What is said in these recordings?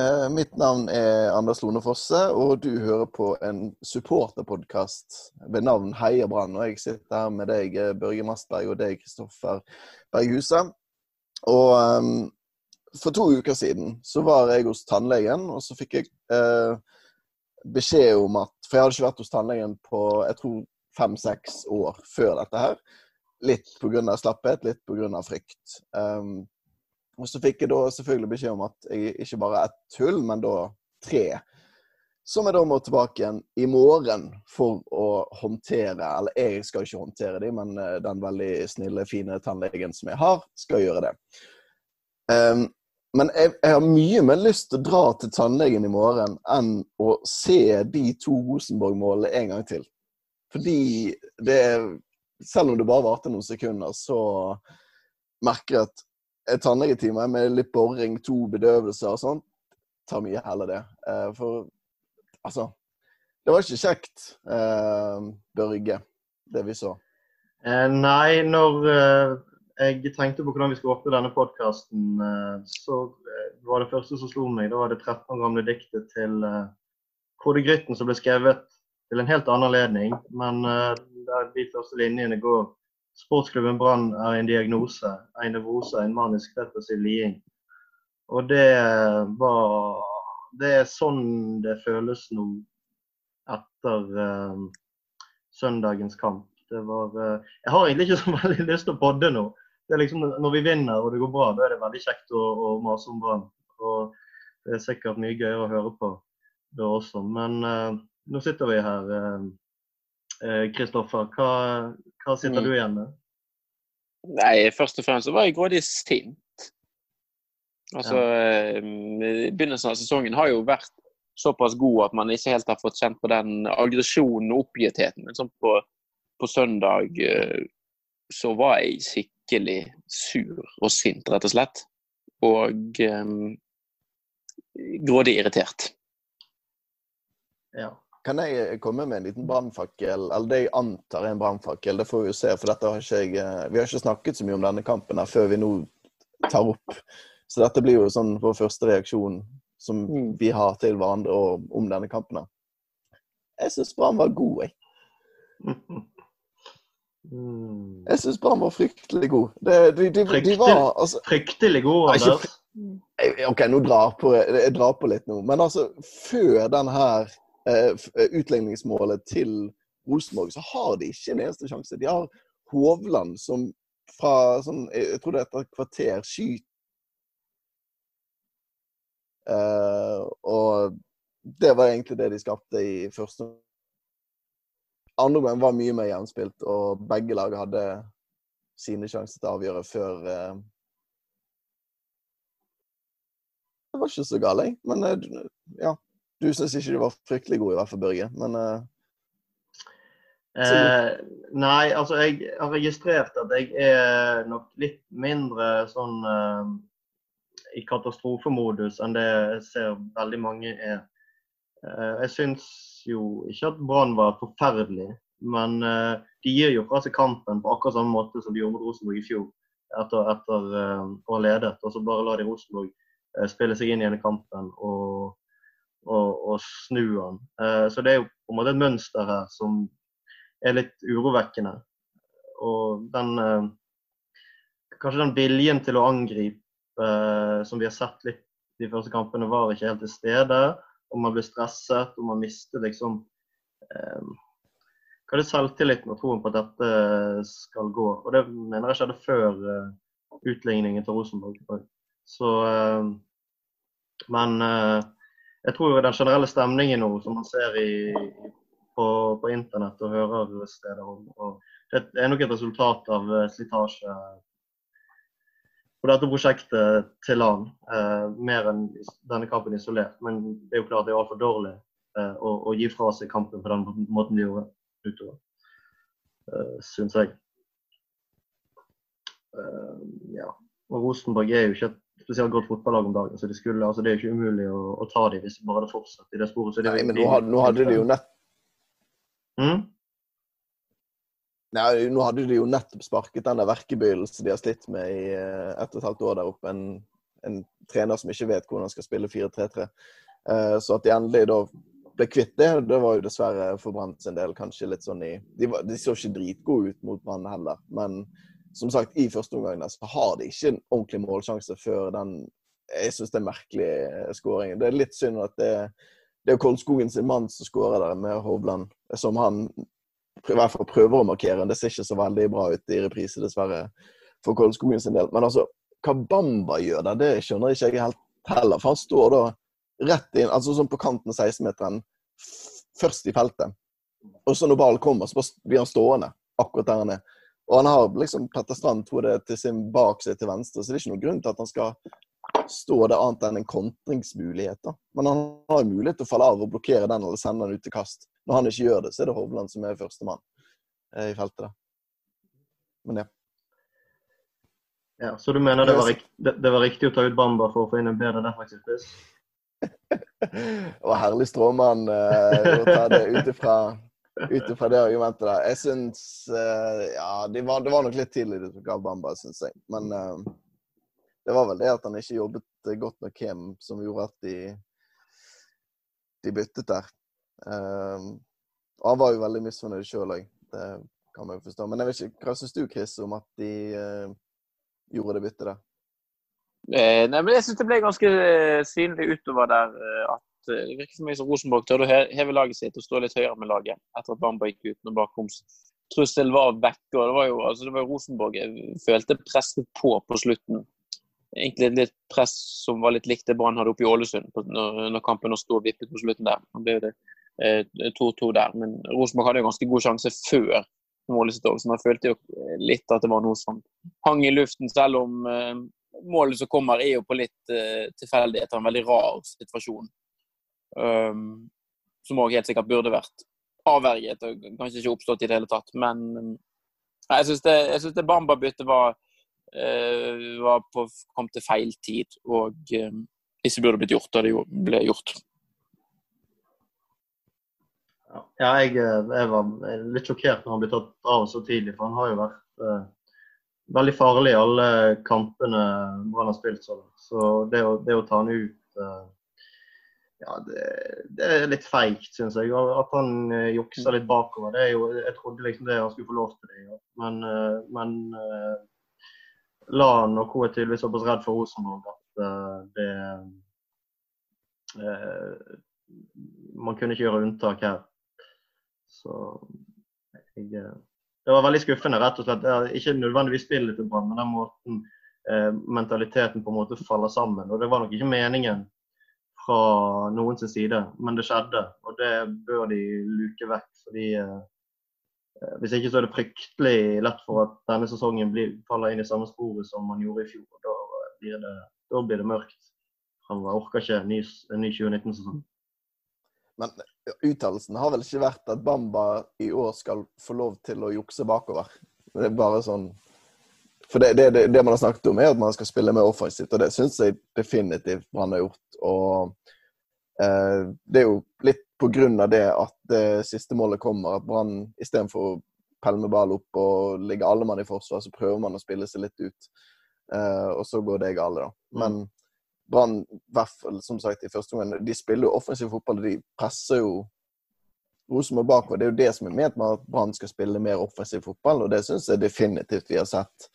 Eh, mitt navn er Anders Lone Fosse, og du hører på en supporterpodkast ved navn Heia Brann. Og jeg sitter her med deg, eh, Børge Mastberg, og deg, Kristoffer Berghuse. Og um, for to uker siden så var jeg hos tannlegen, og så fikk jeg eh, beskjed om at For jeg hadde ikke vært hos tannlegen på jeg tror fem-seks år før dette her. Litt pga. slapphet, litt pga. frykt. Um, og så fikk jeg da selvfølgelig beskjed om at jeg ikke bare er tull, men da tre. Som jeg da må tilbake igjen i morgen for å håndtere Eller jeg skal ikke håndtere de, men eh, den veldig snille, fine tannlegen som jeg har, skal gjøre det. Um, men jeg, jeg, har mye mer lyst til å dra til tannlegen i morgen enn å se de to Rosenborg-målene en gang til. Fordi det Selv om det bare varte noen sekunder, så merker jeg at tannlegetime med litt boring, to bedøvelser og sånn, tar mye heller det. Eh, for altså Det var ikke kjekt, eh, Børge, det vi så. Eh, nei, når eh, jeg tenkte på hvordan vi skulle åpne denne podkasten, eh, så eh, var det første som slo meg, da var det 13 år gamle diktet til Kode Grytten som ble skrevet til en helt annen anledning. Men der de første linjene går Sportsklubben Brann er en diagnose, en nevrose, en manisk depressiv liding. Og det var Det er sånn det føles nå etter uh, søndagens kamp. Det var uh, Jeg har egentlig ikke så veldig lyst til å podde nå. Det er liksom Når vi vinner og det går bra, da er det veldig kjekt å, å mase om Brann. Og det er sikkert mye gøyere å høre på da også. Men uh, nå sitter vi her. Kristoffer, hva, hva sitter mm. du igjen med? Nei, først og fremst så var jeg grådig sint. Altså, ja. Eh, Begynnelsen av sesongen har jo vært såpass god at man ikke helt har fått kjent på den aggresjonen og oppgittheten. Men sånn på, på, søndag eh, så var jeg skikkelig sur og sint, rett og slett. Og um, grådig irritert. Ja. Kan jeg komme med en liten brannfakkel, eller det jeg antar er en brannfakkel? Det får vi jo se, for har ikke eh, Vi har ikke snakket så mye om denne kampen her før vi nå tar opp. Så dette blir jo sånn vår første reaksjon som mm. vi har til hverandre om denne kampen her. Jeg syns Brann var god, jeg. Mm. Jeg syns Brann var fryktelig god. De, de, de, de, var altså, Fryktelig god, Anders? OK, nå drar på, jeg drar på litt nå. Men altså, før den her Eh, eh, utligningsmålet til Rosenborg, så har de ikke en eneste sjanse. De har Hovland som fra sånn, jeg tror det er etter et kvarter skyter uh, Og det var egentlig det de skapte i første Andre gang var mye mer jevnspilt, og begge lag hadde sine sjanser til å avgjøre før uh, Det var ikke så galt, jeg. Men ja. Du syns ikke du var fryktelig god, i hvert fall, Børge. Men uh, eh, Nei, altså jeg har registrert at jeg er nok litt mindre sånn uh, i katastrofemodus enn det jeg ser veldig mange er. Uh, jeg syns jo ikke at Brann var forferdelig, men de gir jo fra seg kampen på akkurat samme måte som de gjorde mot Rosenborg i fjor, etter, etter å ha ledet. Og så bare la de Rosenborg spille seg inn igjen i kampen. og og, og snu den. Eh, så det er jo på en måte et mønster her som er litt urovekkende. Og den eh, Kanskje den viljen til å angripe eh, som vi har sett litt de første kampene, var ikke helt til stede. Og man ble stresset, og man mistet liksom eh, hva er det selvtilliten og troen på at dette skal gå. Og det mener jeg skjedde før uh, utligningen til Rosenborg. Så, men jeg tror den generelle stemningen nå, som man ser i, på, på, internett og hører steder, om, det er nok et resultat av eh, slitasje på dette prosjektet til land, eh, mer enn denne kampen isolert. Men det er jo klart det er altfor dårlig eh, å, å, gi fra seg kampen på den måten de gjorde utover, eh, syns jeg. Eh, ja. Og Rosenborg er jo ikke et spesielt godt fotballag om dagen. så de skulle, altså Det er ikke umulig å, å ta dem hvis de bare hadde fortsatt i det sporet. Så de, Nei, men nå hadde, nå hadde de jo nett... Mm? Nei, nå hadde de jo nettopp sparket den der verkebøyelsen de har slitt med i et ett og et halvt år der oppe. En, en trener som ikke vet hvordan han skal spille 4-3-3. Eh, så at de endelig da ble kvitt det, det var jo dessverre for Brann sin del kanskje litt sånn i De, var, de så ikke dritgode ut mot Brann heller, men som sagt, i første omgang så har de ikke en ordentlig målsjanse før den Jeg syns det er merkelig skåringen. Det er litt synd at det, det er Koldskogen sin mann som skårer der med Hovland, som han i hvert fall prøver å markere. Det ser ikke så veldig bra ut i reprise, dessverre, for Koldskogen sin del. Men altså, hva Bamba gjør der, det skjønner ikke jeg helt heller. For han står da rett inn, altså sånn på kanten av 16-meteren, først i feltet. Og så når ballen kommer, så blir han stående akkurat der han er. Og han har liksom Petter Strand tror det til sin bak seg til venstre, så det er ikke noen grunn til at han skal stå det annet enn en kontringsmulighet. da. Men han har mulighet til å falle av og blokkere den eller sende den ut til kast. Når han ikke gjør det, så er det Hovland som er førstemann eh, i feltet. da. Men ja. Ja, Så du mener det var, riktig, det, det var riktig å ta ut Bamba for å få inn en bedre defensiv spiss? var herlig stråmann uh, å ta det ut ifra det argumentet der. Jeg syns eh, Ja, det var, det var, nok litt tidlig tok av Bamba, syns jeg. Men eh, det var vel det at han ikke jobbet godt med hjem, som gjorde at de, de byttet der. Um, og han var jo veldig misfornøyd sjøl òg. Det kan man jo forstå. Men jeg vet ikke, hva syns du, Chris, om at de gjorde det byttet der? Eh, nei, men Jeg syns det ble ganske eh, synlig utover der eh, at eh, det virker som om Rosenborg tør å heve laget sitt og stå litt høyere med laget etter at Bamba gikk ut når Trussel var vekke. og Det var jo altså det var Rosenborg jeg følte presset på på slutten. Egentlig litt press som var litt likt det Brann hadde oppe i Ålesund når, når kampen sto og vippet på slutten der. Nå ble det 2-2 der, men Rosenborg hadde jo ganske god sjanse før målet sitt òg, så man følte jo litt at det var noe som hang i luften, selv om målet som kommer, er jo på litt uh, tilfeldigheter. En veldig rar situasjon. Um, som òg helt sikkert burde vært avverget og kanskje ikke oppstått i det hele tatt. Men nei, jeg syns det, det Bamba-byttet var, uh, var på, kom til feil tid og uh, ikke burde blitt gjort da det ble gjort. Ja, jeg, eh, jeg, var litt sjokkert når han ble tatt av så tidlig, for han har jo vært uh, veldig farlig i alle kampene Brann har spilt så langt. Så det å, det å, ta han ut uh, ja, det, det, er litt feigt, syns jeg. At han uh, juksa litt bakover. det er jo, Jeg trodde liksom det han skulle få lov til det. Ja. Men, uh, men uh, Lan og co. er tydeligvis såpass redd for Rosenborg at det Man kunne ikke gjøre unntak her. Så jeg det var veldig skuffende, rett og slett. Ikke nødvendigvis spillet til Brann, men den måten eh, mentaliteten på en måte faller sammen. Og Det var nok ikke meningen fra noens side, men det skjedde. Og det bør de luke vekk. fordi eh, eh, Hvis ikke så er det fryktelig lett for at denne sesongen blir, faller inn i samme sporet som man gjorde i fjor. Da blir det, da blir det mørkt. Han orker ikke en ny, ny 2019-sesong. Men uttalelsen har vel ikke vært at Bamba i år skal få lov til å jukse bakover. Det er bare sånn For det, det, det man har snakket om, er at man skal spille mer offensivt, og det syns jeg definitivt man har gjort. Og eh, det er jo litt av det at det siste målet kommer, at Brann istedenfor å pelle med ball opp og ligge alle mann i forsvar, så prøver man å spille seg litt ut. Eh, og så går det galt, da. Men Brann, som sagt, i første omgang, de spiller jo offensiv fotball. De presser jo Rosenborg bakover. Det er jo det som er ment med at Brann skal spille mer offensiv fotball, og det syns jeg definitivt vi har sett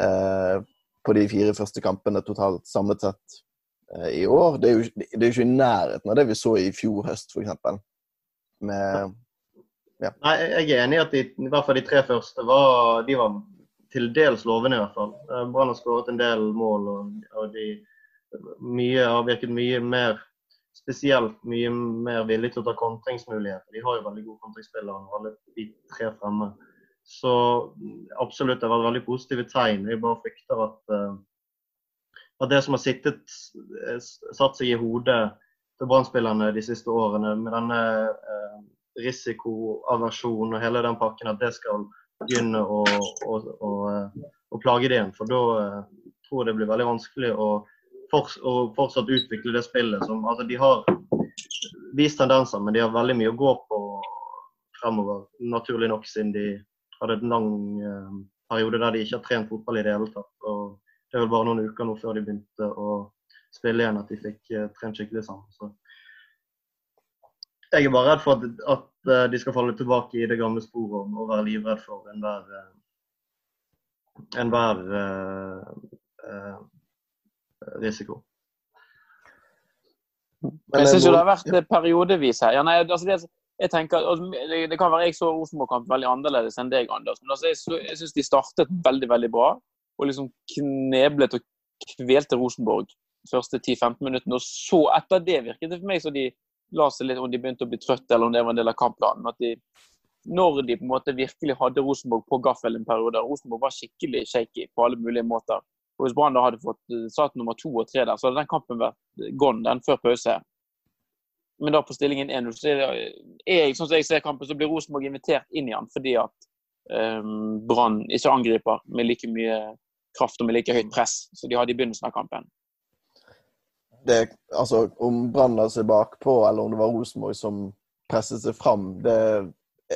eh, på de fire første kampene totalt samlet sett i år. Det er, jo, det er jo ikke i nærheten av det vi så i fjor høst, f.eks. Med ja. Nei, Jeg er enig i at de, i hvert fall de tre første var, de var til dels lovende, i hvert fall. Eh, Brann har skåret en del mål, og, og de mye, har virket mye mer spesielt mye mer villig til å ta kontringsmuligheter. De har jo veldig gode kontringsspillere, alle de tre fremme. Så absolutt, det har vært veldig positive tegn. Jeg bare frykter at, uh, at det som har sittet, eh, satt seg i hodet til brann de siste årene, med denne uh, risikoaversjonen og hele den pakken, at det skal begynne å, å, å, å plage det igjen. For da uh, tror jeg det blir veldig vanskelig å og fortsatt utvikle det spillet. Som, altså, de har vist tendenser, men de har veldig mye å gå på fremover. Naturlig nok, siden de hadde en lang eh, periode der de ikke har trent fotball i det hele tatt. Og det er vel bare noen uker nå før de begynte å spille igjen, at de fikk uh, trent skikkelig sammen. Så jeg er bare redd for at, at uh, de skal falle tilbake i det gamle sporet og være livredd for enhver uh, enhver uh, risiko. Men jeg syns jo det har vært periodevis her. Ja, nei, altså det, jeg tenker, altså, Det kan være jeg så Rosenborg-kamp veldig annerledes enn deg, Anders. Men altså, jeg, jeg syns de startet veldig veldig bra. Og liksom kneblet og kvelte Rosenborg de første 10-15 minuttene. Og så, etter det virket det for meg som de la seg litt, om de begynte å bli trøtte, eller om det var en del av kampplanen. at de når de på en måte virkelig hadde Rosenborg på gaffel en periode. Rosenborg var skikkelig shaky på alle mulige måter. Og Hvis Brann hadde fått eh, satt nummer to og tre der, så hadde den kampen vært gone, den før pause. Men da på stillingen 1-0, så er sånn som jeg ser kampen, så blir Rosenborg invitert inn i den fordi at um, Brann ikke angriper med like mye kraft og med like høyt press som de hadde i begynnelsen av kampen. Det, altså, Om Brann la seg bakpå, eller om det var Rosenborg som presset seg fram, det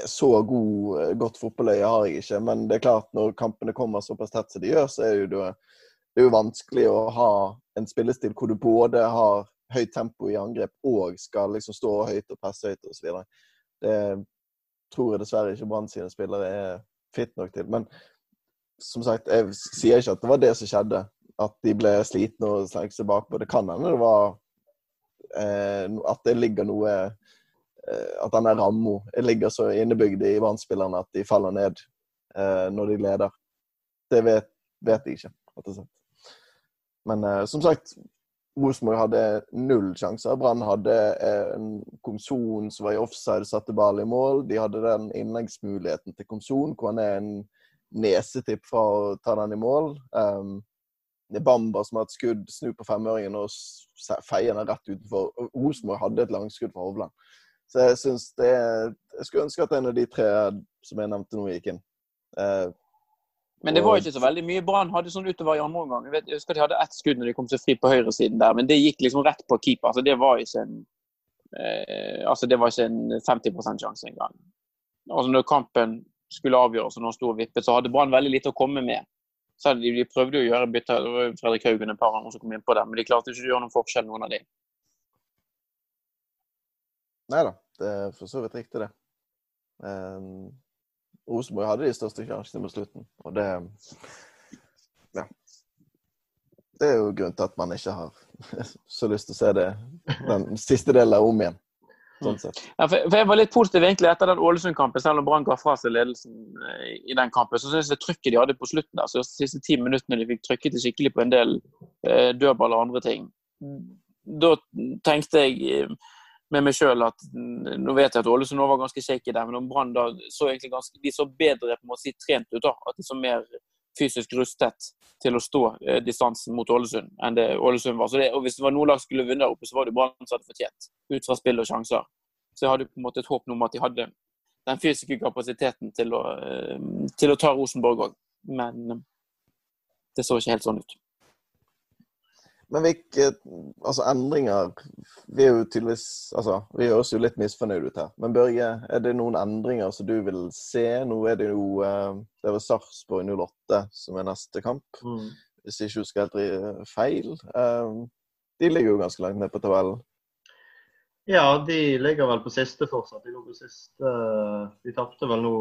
så god, godt fotballøye har jeg ikke. Men det er klart, når kampene kommer såpass tett som de gjør, så er det jo det er jo vanskelig å ha en spillestil hvor du både har høyt tempo i angrep og skal liksom stå høyt og presse høyt osv. Det tror jeg dessverre ikke Brann sine spillere er fit nok til. Men som sagt, jeg sier ikke at det var det som skjedde. At de ble slitne og slengte seg bakpå. Det kan hende det var eh, at det ligger noe eh, At denne ramma ligger så innebygd i Brann-spillerne at de faller ned eh, når de leder. Det vet, vet jeg ikke. rett og. Men uh, som sagt, Rosenborg hadde null sjanser. Brann hadde uh, en Komson som var i offside, satte ball i mål. De hadde den innleggsmuligheten til Komson, hvor han er en nesetipp fra å ta den i mål. Um, det er Bamba som har et skudd, snu på femøringen og feier den rett utenfor. Rosenborg hadde et langskudd fra Hovland. Så jeg det Jeg skulle ønske at en av de tre som jeg nevnte nå, gikk inn. Uh, men det var ikke så veldig mye Brann hadde sånn utover i andre omgang. Jeg, vet, jeg husker de hadde ett skudd når de kom seg fri på høyresiden der, men det gikk liksom rett på keeper. Altså, det var ikke en eh, altså det var ikke en 50% sjanse engang. Altså, når kampen skulle avgjøres og noen sto og vippet, så hadde Brann veldig lite å komme med. Så de, de prøvde å gjøre bytter. Det var Fredrik Haugen et par ganger som kom inn på det, men de klarte ikke å gjøre noen forskjell, noen av de. Nei da, det er for så vidt riktig, det. Um, Rosenborg hadde de største sjansene på slutten. Og det Ja. Det er jo grunnen til at man ikke har så lyst til å se det, den siste delen om igjen. Sånn sett. Ja, for, Jeg var litt positiv egentlig etter den Ålesund-kampen, selv om Brann ga fra seg ledelsen eh, i den kampen. Så syns jeg trykket de hadde på slutten der, så de siste ti minuttene de fikk trykket det skikkelig på en del eh, dødball og andre ting. Da tenkte jeg eh, med meg sjøl at nå vet jeg at Ålesund var ganske shaky der, men om Brann da så egentlig ganske, de så bedre på måte si trent ut. da, At de så mer fysisk rustet til å stå eh, distansen mot Ålesund enn det Ålesund var. Det, og Hvis det var noe lag skulle vunnet oppe, så var det Brann som hadde fortjent, ut fra spill og sjanser. Så jeg hadde på en måte et håp om at de hadde den fysiske kapasiteten til å, eh, til å ta Rosenborg òg. Men eh, det så ikke helt sånn ut. Men hvilke altså, endringer Vi er jo tydeligvis altså, Vi høres jo litt misfornøyd ut her. Men Børge, er det noen endringer som du vil se? Nå er det jo eh, Det er vel Sarpsborg 08 som er neste kamp, mm. hvis jeg ikke husker helt feil. Eh, de ligger jo ganske langt ned på tabellen. Ja, de ligger vel på siste fortsatt. De lå på siste De tapte vel nå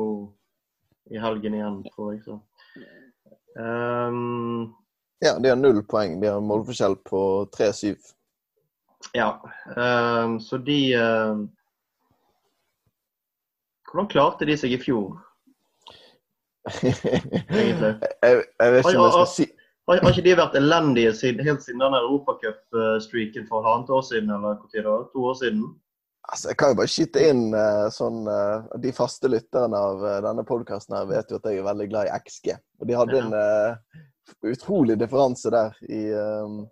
i helgen igjen, tror jeg. så. Um, ja, de har null poeng. De har målforskjell på 3-7. Ja, um, så de um, Hvordan klarte de seg i fjor? Egentlig. jeg, jeg, vet ikke om jeg skal si har, har ikke de vært elendige siden, helt siden den europacup-streaken for halvannet år siden? eller hvor tid det var? To år siden? Altså, Jeg kan jo bare skyte inn uh, sånn uh, De faste lytterne av uh, denne podkasten vet jo at jeg er veldig glad i XG. Og de hadde en utrolig differanse der i, um,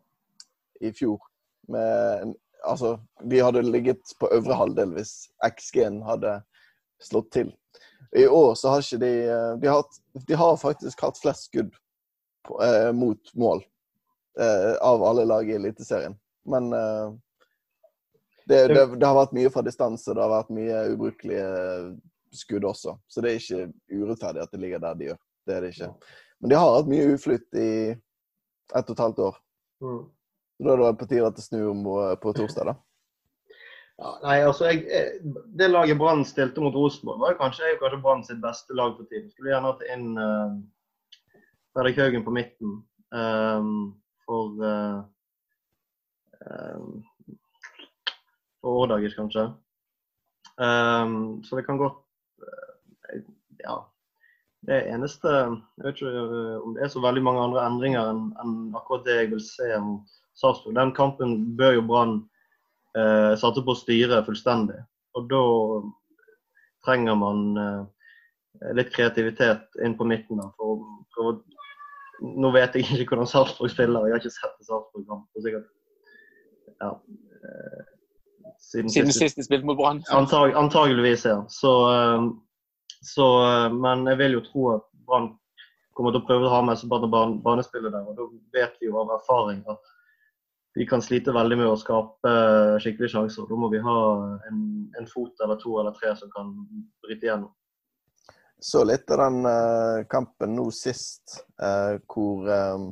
i fjor. Med, altså, vi hadde ligget på øvre halvdel hvis XG-en hadde slått til. I år så har ikke de eh, De har, de har faktisk hatt flest skudd på, eh, mot mål eh, av alle lag i Eliteserien. Men eh, det, det, det, har vært mye fra distanse. Det har vært mye ubrukelige skudd også. Så det er ikke urettferdig at det ligger der de gjør. Det er det ikke. Men de har hatt mye uflytt i Ett og et halvt år. Så Da er det på tide at det snur om på torsdag, da. Ja, nei, altså jeg, eh, Det laget Brann stilte mot Rosenborg, var kanskje, kanskje Brann sitt beste lag for tiden. Skulle gjerne hatt inn uh, Fredrik Haugen på midten. Um, for uh, Årdagers, kanskje. Um, så det kan godt eh, Ja. Det eneste Jeg vet ikke eh, om det er så veldig mange andre endringer enn en akkurat det jeg vil se om Sarpsborg. Den kampen bør jo Brann eh, satse på å styre fullstendig. Og da trenger man eh, litt kreativitet inn på midten. Da, for å Nå vet jeg ikke hvordan Sarpsborg spiller, jeg har ikke sett en Sarpsborg-kamp ja, eh, siden, Siden sist- sist de spilte mot Brann. Antag, antageligvis, ja. Så, eh, så, eh, men jeg vil jo tro at Brann kommer til å prøve å ha med seg bare ban banespillet der. Og da vet vi jo av erfaring at vi kan slite veldig med å skape eh, skikkelige sjanser. Da må vi ha en, en fot eller to eller tre som kan bryte igjennom. Så litt av den uh, kampen nå sist, uh, hvor um,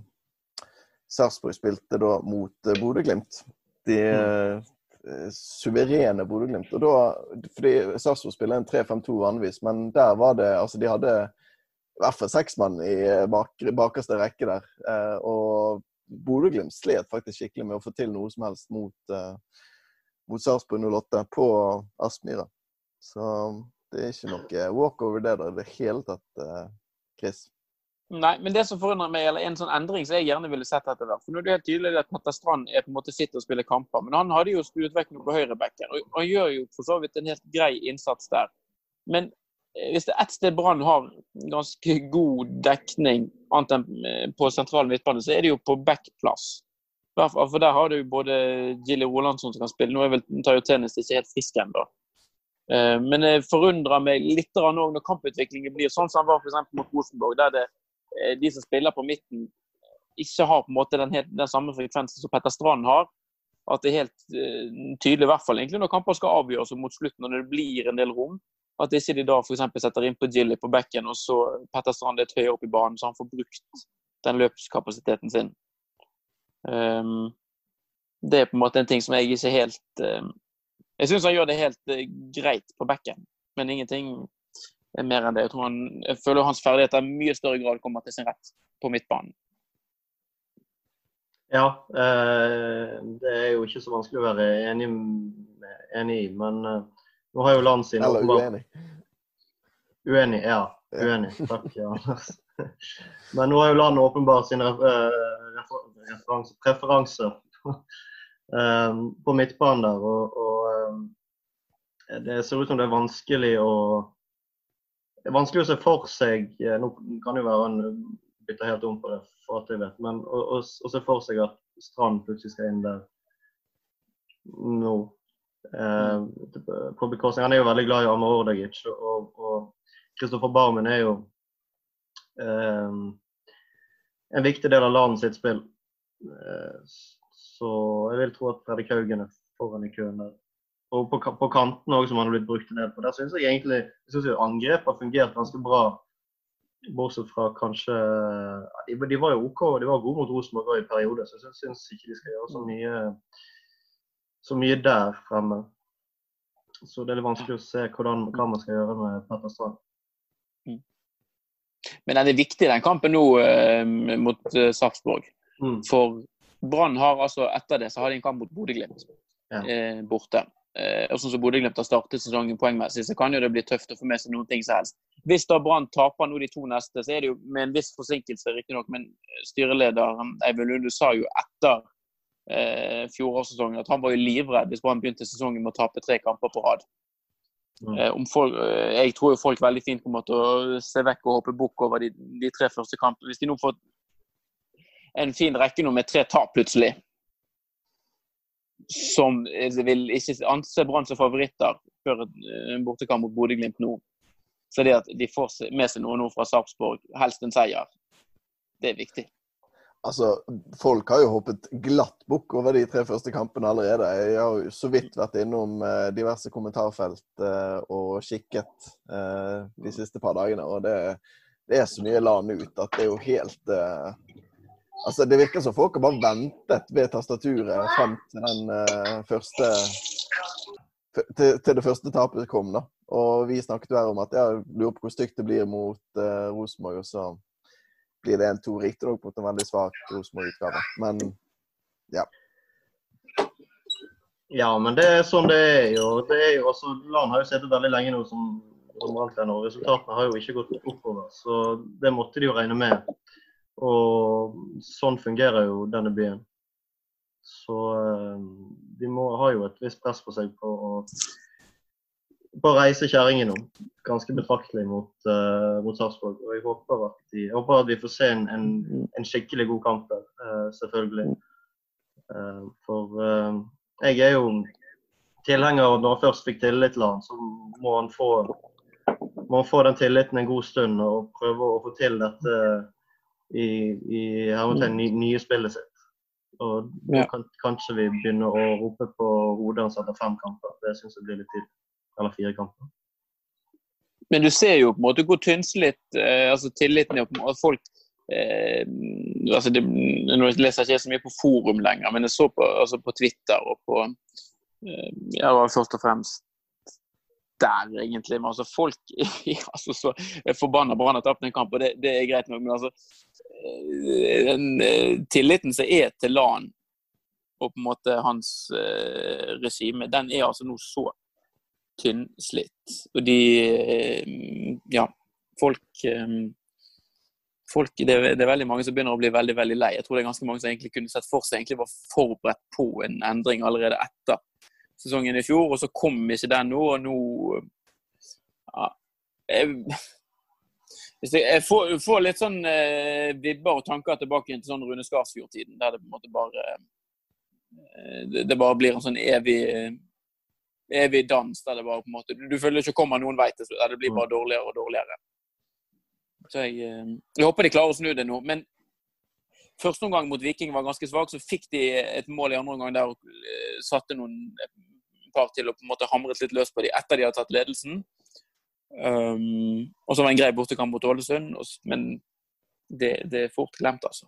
Sarpsborg spilte da mot uh, Bodø-Glimt. De eh, suverene Bodø-Glimt. Og da, fordi Sarpsborg spiller en 3-5-2 vanligvis, men der var det Altså, de hadde i hvert fall seks mann i eh, bak, bakerste rekke der. Eh, og Bodø-Glimt slet faktisk skikkelig med å få til noe som helst mot, eh, mot Sarpsborg 08 på Aspmyra. Så det er ikke noe walkover det der i det hele tatt, eh, Chris. Nei, men det som forundrer meg, eller en sånn endring som jeg gjerne ville sett etter hvert For nå er det helt tydelig at Petter Strand er på en måte sitter og spiller kamper, men han hadde jo stuet vekk noe på høyrebekken. Og han gjør jo for så vidt en helt grei innsats der. Men eh, hvis det er ett sted Brann har ganske god dekning, annet enn eh, på sentral midtbane, så er det jo på backplass. For der har du både Gilly Rolandsson som kan spille. Nå er vel Tayo Tennis ikke helt frisk ennå. Eh, Men det forundrer meg litt grann når kamputviklingen blir sånn som den var eksempel mot Rosenborg, der det, de som spiller på midten, ikke har på en måte den, helt, den samme frekvensen som Petter Strand har. At det er helt eh, tydelig, i hvert fall egentlig når kamper skal avgjøres mot slutten, når det blir en del rom, at ikke de da f.eks. setter inn på Gilly på bekken, og så Petter Strand et høyere opp i banen, så han får brukt den løpskapasiteten sin. Um, det er på en måte en ting som jeg ikke helt um, Jeg syns han gjør det helt uh, greit på bekken, men ingenting mer enn det. Jeg, tror han, jeg føler hans ferdigheter i mye større grad kommer til sin rett på midtbanen. Ja, eh, det er jo ikke så vanskelig å være enig, enig i, men eh, nå har jo land sine Eller uenig. Uenig, ja. Uenig. Takk, ja, Men nå har jo landet åpenbart sine eh, refer- preferanser eh, på midtbanen der. Og, og det ser ut som det er vanskelig å det er vanskelig å se for seg eh, Nå kan jo være han bytter helt om på det, for at jeg vet. Men å, å, å se for seg at Strand plutselig skal inn der nå. Eh, på bekostning Han er jo veldig glad i Amor Ordagic. Og, og Kristoffer Barmen er jo eh, en viktig del av landet sitt spill. Eh, så jeg vil tro at Fredrik Haugen er foran i køen der. Og på, på kanten også, som han har blitt brukt en del på. Der syns jeg egentlig jeg synes jo angrep har fungert ganske bra. Bortsett fra kanskje de, de var jo OK, de var gode mot Rosenborg i perioder, så jeg syns ikke de skal gjøre så mye, så mye der fremme. Så det er litt vanskelig å se hvordan, hva man skal gjøre med Petter Strand. Men den er viktig, den kampen nå eh, mot eh, Sarpsborg. Mm. For Brann har altså etter det så har de en kamp mot Bodø-Glimt Ja. eh, borte. Eh, og sånn som Bodø-Glimt har startet sesongen poengmessig, så kan jo det bli tøft å få med seg noen ting som helst. Hvis da Brann taper nå de to neste, så er det jo med en viss forsinkelse, riktignok, men styrelederen Eivind Lunde sa jo etter eh, fjorårssesongen at han var jo livredd hvis Brann begynte sesongen med å tape tre kamper på rad. Mm. Eh, om folk, eh, jeg tror jo folk veldig fint kommer til å se vekk og hoppe bukk over de, de tre første kampene. Hvis de nå får en fin rekke nå med tre tap plutselig, som vil ikke anse Brann som favoritter før eh, en bortekamp mot Bodø-Glimt nå, så det at de får med seg noe nå fra Sarpsborg, helst en seier, det er viktig. Altså, folk har jo hoppet glatt bukk over de tre første kampene allerede. Jeg har jo så vidt vært innom eh, diverse kommentarfelt eh, og kikket de siste par dagene. Og det, det er så mye LAN ut at det er jo helt Altså, Det virker som folk har bare ventet ved tastaturet frem til den uh, første til, til, det første tapet kom. da. Og vi snakket her om at jeg lurer på hvor stygt det blir mot uh, Rosenborg. Og så blir det 1-2, riktignok mot en veldig svak Rosenborg-utgave. Men ja. Ja, men det er sånn det er jo. Det er jo også, Lan har jo sittet veldig lenge nå som, som og resultatene har jo ikke gått oppover. Så det måtte de jo regne med. Og sånn fungerer jo denne byen. Så eh, de må, ha jo et visst press på seg på å, på å reise kjerringen om. Ganske betraktelig mot, uh, mot Sarpsborg. Og jeg håper, de, jeg håper at vi får se en, en, en skikkelig god kamp der, uh, selvfølgelig. Uh, for jeg er jo tilhenger av når han først fikk tillit til han, så må han få, må han få den tilliten en god stund og prøve å få til dette i, i hermetegn nye spillet sitt. Og ja. kan kanskje vi begynner å rope på hodet hans etter fem kamper. Det syns jeg blir litt tidlig. Eller fire kamper. Men du ser jo på en måte hvor tynnslitt eh, altså tilliten er. at folk eh, altså det, Nå leser jeg ikke så mye på forum lenger, men jeg så på, altså på Twitter og på eh, ja, først og fremst der, egentlig. Men altså, folk altså, så forbanna Brann har tapt en kamp, og det, det, er greit nok. Men altså, eh, den eh, tilliten som er til LAN og på en måte hans uh, regime, den er altså nå så tynnslitt. Og de uh, Ja, folk um, folk, det er, det, er veldig mange som begynner å bli veldig veldig lei. Jeg tror det er ganske mange som egentlig kunne sett for seg egentlig var forberedt på en endring allerede etter sesongen i fjor, og så kom ikke den nå, og nå ja, jeg, jeg får, får, litt sånn eh, vibber og tanker tilbake til sånn Rune Skarsfjord-tiden, der det på en måte bare eh, det, det, bare blir en sånn evig evig dans der det bare på en måte Du føler ikke kommer noen vei til slutt. Det blir bare mm. dårligere og dårligere. Så jeg, eh, jeg håper de klarer å snu det nå. Men første omgang mot Viking var ganske svak, så fikk de et mål i andre omgang der og eh, satte noen par til å på en måte hamret litt løs på dem etter de hadde tatt ledelsen. Um, og så var det en grei bortekamp mot Ålesund, men det, det, er fort glemt, altså.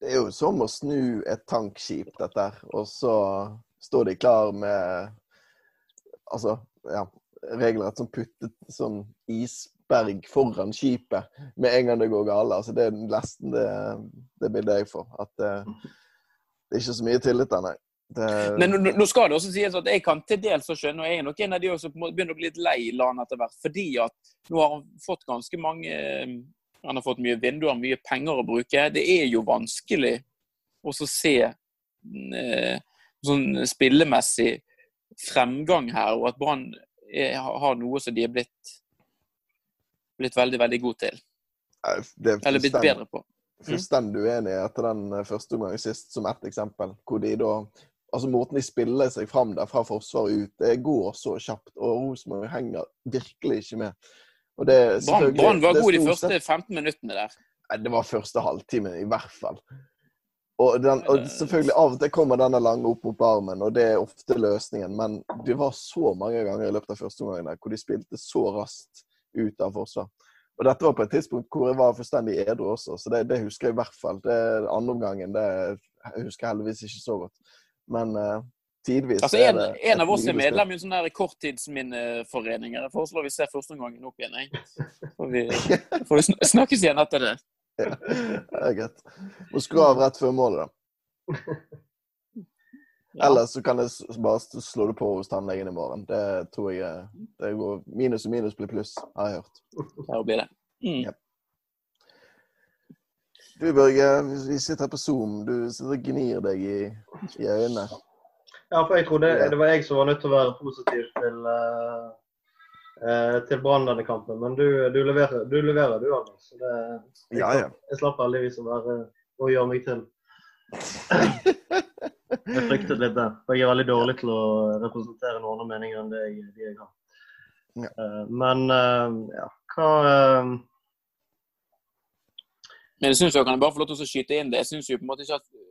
Det er jo som å snu et tankskip, dette Og så står de klar med altså, ja, regelrett som puttet sånn isberg foran skipet med en gang det går galt. Altså, det er nesten det, det bildet jeg får. At det, det er ikke så mye tillit der, nei. Det... Men nå skal det også sies at jeg kan til dels skjønne, og jeg er nok en av de som begynner å bli litt lei LAN etter hvert. Fordi at nå har han fått ganske mange Han har fått mye vinduer, mye penger å bruke. Det er jo vanskelig å se eh, sånn spillemessig fremgang her, og at Brann har noe som de er blitt, blitt veldig, veldig god til. Eller blitt bedre på. Fullstendig uenig etter den første omgangen sist, som ett eksempel. Hvor de da altså Måten de spiller seg fram der fra forsvaret ut, det går så kjapt. Og Rosenborg henger virkelig ikke med. Og det, Brann var god de første 15 minuttene der. Nei, Det var første halvtime i hvert fall. Og, den, og, selvfølgelig Av og til kommer denne lange opp mot armen, og det er ofte løsningen. Men det var så mange ganger i løpet av første omgang hvor de spilte så raskt ut av forsvar. Og dette var på et tidspunkt hvor jeg var fullstendig edru også, så det, det, husker jeg i hvert fall. Det andre omgangen det jeg husker jeg heldigvis ikke så godt. Men uh, tidvis altså, en, en, av oss er medlem i en sånn korttidsminneforening. Jeg foreslår vi ser første omgangen opp igjen. Jeg. Får vi, får vi snakkes igjen etter det. Ja, det er greit. Må skru av rett før målet, da. Eller så kan jeg bare slå det på hos tannlegen i morgen. Det tror jeg det går Minus og minus blir pluss, har jeg hørt. Ja, blir det. Mm. Ja. Du Børge, vi sitter her på Zoom. Du sitter og gnir deg i, i øynene. Ja, for jeg trodde det var jeg som var nødt til å være positiv til uh eh, til Brann denne kampen. Men du, du, leverer, du leverer, du, Anders. Så det, jeg, ja, ja. jeg slapp heldigvis å være å gjøre meg til. jeg fryktet litt det. For jeg er veldig dårlig til å representere noen andre meninger enn det jeg, de jeg har. Ja. Uh, men uh, ja, hva uh... Men jeg synes jo, kan jeg bare få lov til å skyte inn det. Jeg synes jo på en måte ikke at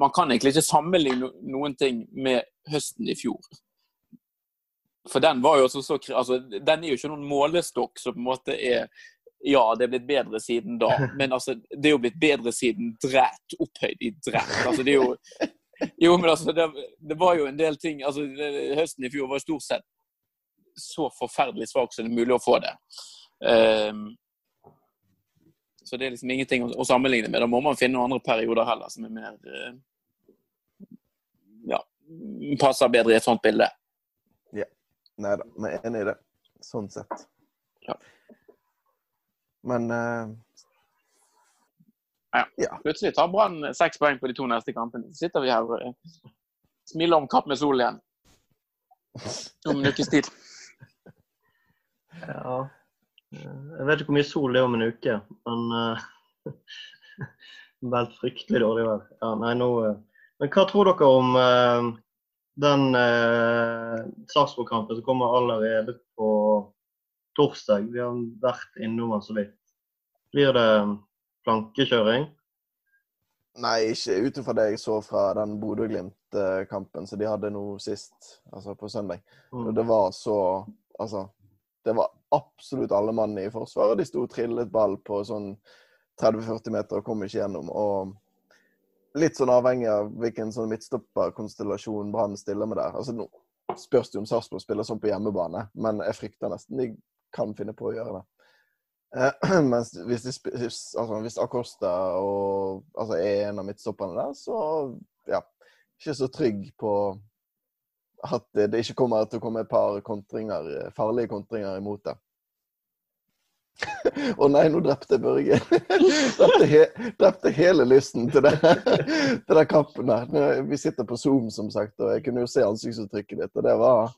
Man kan egentlig ikke sammenligne noen ting med høsten i fjor. For den var jo også så altså, Den er jo ikke noen målestokk som på en måte er Ja, det er blitt bedre siden da, men altså, det er jo blitt bedre siden dræt opphøyd i dræt. Altså, det er jo Jo, men altså, det, det var jo en del ting altså, det, Høsten i fjor var stort sett så forferdelig svak som det er mulig å få det. Um, så det er liksom ingenting å, å, sammenligne med. Da må man finne noen andre perioder heller som er mer uh, Ja, passer bedre i et sånt bilde. Ja. Nei da, vi er enig i det. Sånn sett. Ja. Men uh, ja. ja. Plutselig tar Brann seks poeng på de to neste kampene. Så sitter vi her og uh, smiler om kapp med sol igjen. Om en ukes tid. Ja. Jeg vet ikke hvor mye sol det er om en uke, men uh, Veldig fryktelig dårlig vær. Ja, nei, nå, uh, men hva tror dere om uh, den uh, Sarpsborg-kampen som kommer allerede på torsdag? Vi har vært innom den så vidt. Blir det plankekjøring? Nei, ikke ut ifra det jeg så fra den Bodø-Glimt-kampen som de hadde nå sist, altså på søndag. Mm. Det var så Altså, det var absolutt alle mannene i forsvaret. De sto og trillet ball på sånn 30-40 meter og kom ikke gjennom. Og litt sånn avhengig av hvilken sånn midtstopperkonstellasjon Brann stiller med der. Altså Nå spørs det om Sarpsborg spiller sånn på hjemmebane, men jeg frykter nesten de kan finne på å gjøre det. Eh, mens hvis, de, altså, hvis Acosta og, altså, er en av midtstopperne der, så ja, ikke så trygg på at det ikke kommer til å komme et par kontringer, farlige kontringer imot det. Å oh nei, nå drepte jeg Børge. drepte, he, drepte, hele lysten til, det, til den kampen der. Vi sitter på Zoom, som sagt, og jeg kunne jo se ansiktsuttrykket ditt. Og det var,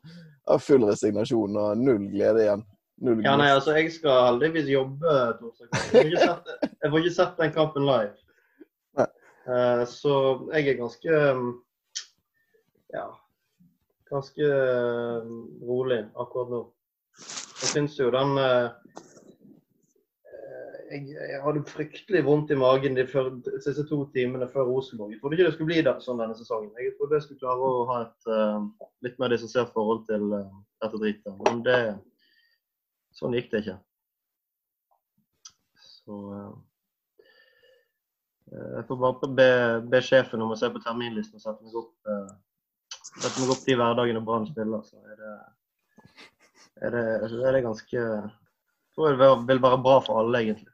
var full resignasjon og null glede igjen. Null ja, nei, altså, jeg skal heldigvis jobbe torsdag. Jeg får ikke sett, den kampen live. Uh, så jeg er ganske Ja, ganske uh, rolig akkurat nå. Jeg syns jo den uh, jeg, jeg, hadde fryktelig vondt i magen de før, siste to timene før Rosenborg. Jeg trodde ikke det skulle bli sånn denne sesongen. Jeg trodde jeg skulle klare å ha et uh, litt mer distansert forhold til uh, dette dritet. Men det, sånn gikk det ikke. Så uh, Jeg får bare be, be, sjefen om å se på terminlisten og sette meg opp setter meg opp de hverdagene Brann spiller, så er det, er det, er det ganske Jeg tror det vil være bra for alle, egentlig.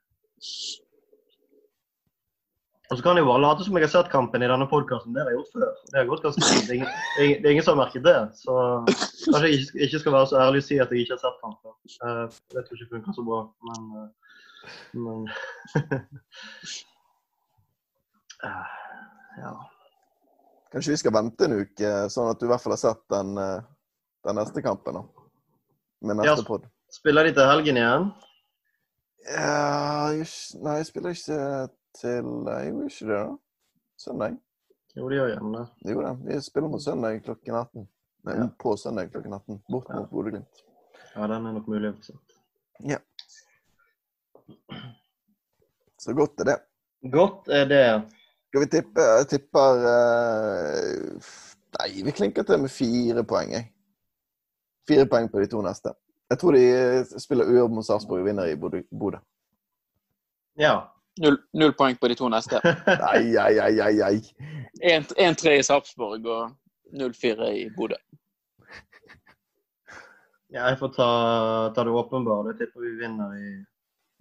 Og så kan jeg jo bare late som jeg har sett kampen i denne podkasten. Det har jeg gjort før. Det har gått ganske fint. Det, det, er ingen som har merket det. Så kanskje jeg ikke, ikke skal være så ærlig og si at jeg ikke har sett kampen. Uh, det tror ikke funker så bra, men, uh, men uh, Ja. Kanskje vi skal vente en uke, sånn at du i hvert fall har sett den, eh, den neste kampen? da, Med neste ja, pod. Spiller de til helgen igjen? Ja, nei, jeg spiller ikke til Jeg gjorde ikke det, da. Søndag. Jo, de gjør gjerne det. Jo da, vi spiller mot søndag klokken 18. Nei, ja. på søndag klokken 18. Bort mot ja. Bodø-Glimt. Ja, den er nok mulig. Ja. Så godt er det. Godt er det. Skal vi tippe? Jeg tipper uh, Nei, vi klinker til med fire poeng, jeg. Fire poeng på de to neste. Jeg tror de spiller uavgjort mot Sarpsborg og vinner i Bodø. Ja. Null, null, poeng på de to neste. Nei, nei, nei, nei. ai. 1-3 i Sarpsborg og 0-4 i Bodø. Ja, jeg får ta, ta det åpenbare. Jeg tipper vi vinner, i,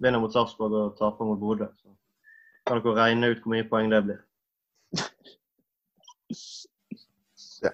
vinner mot Sarpsborg og taper mot Bodø. Så kan dere regne ut hvor mye poeng det blir. ja.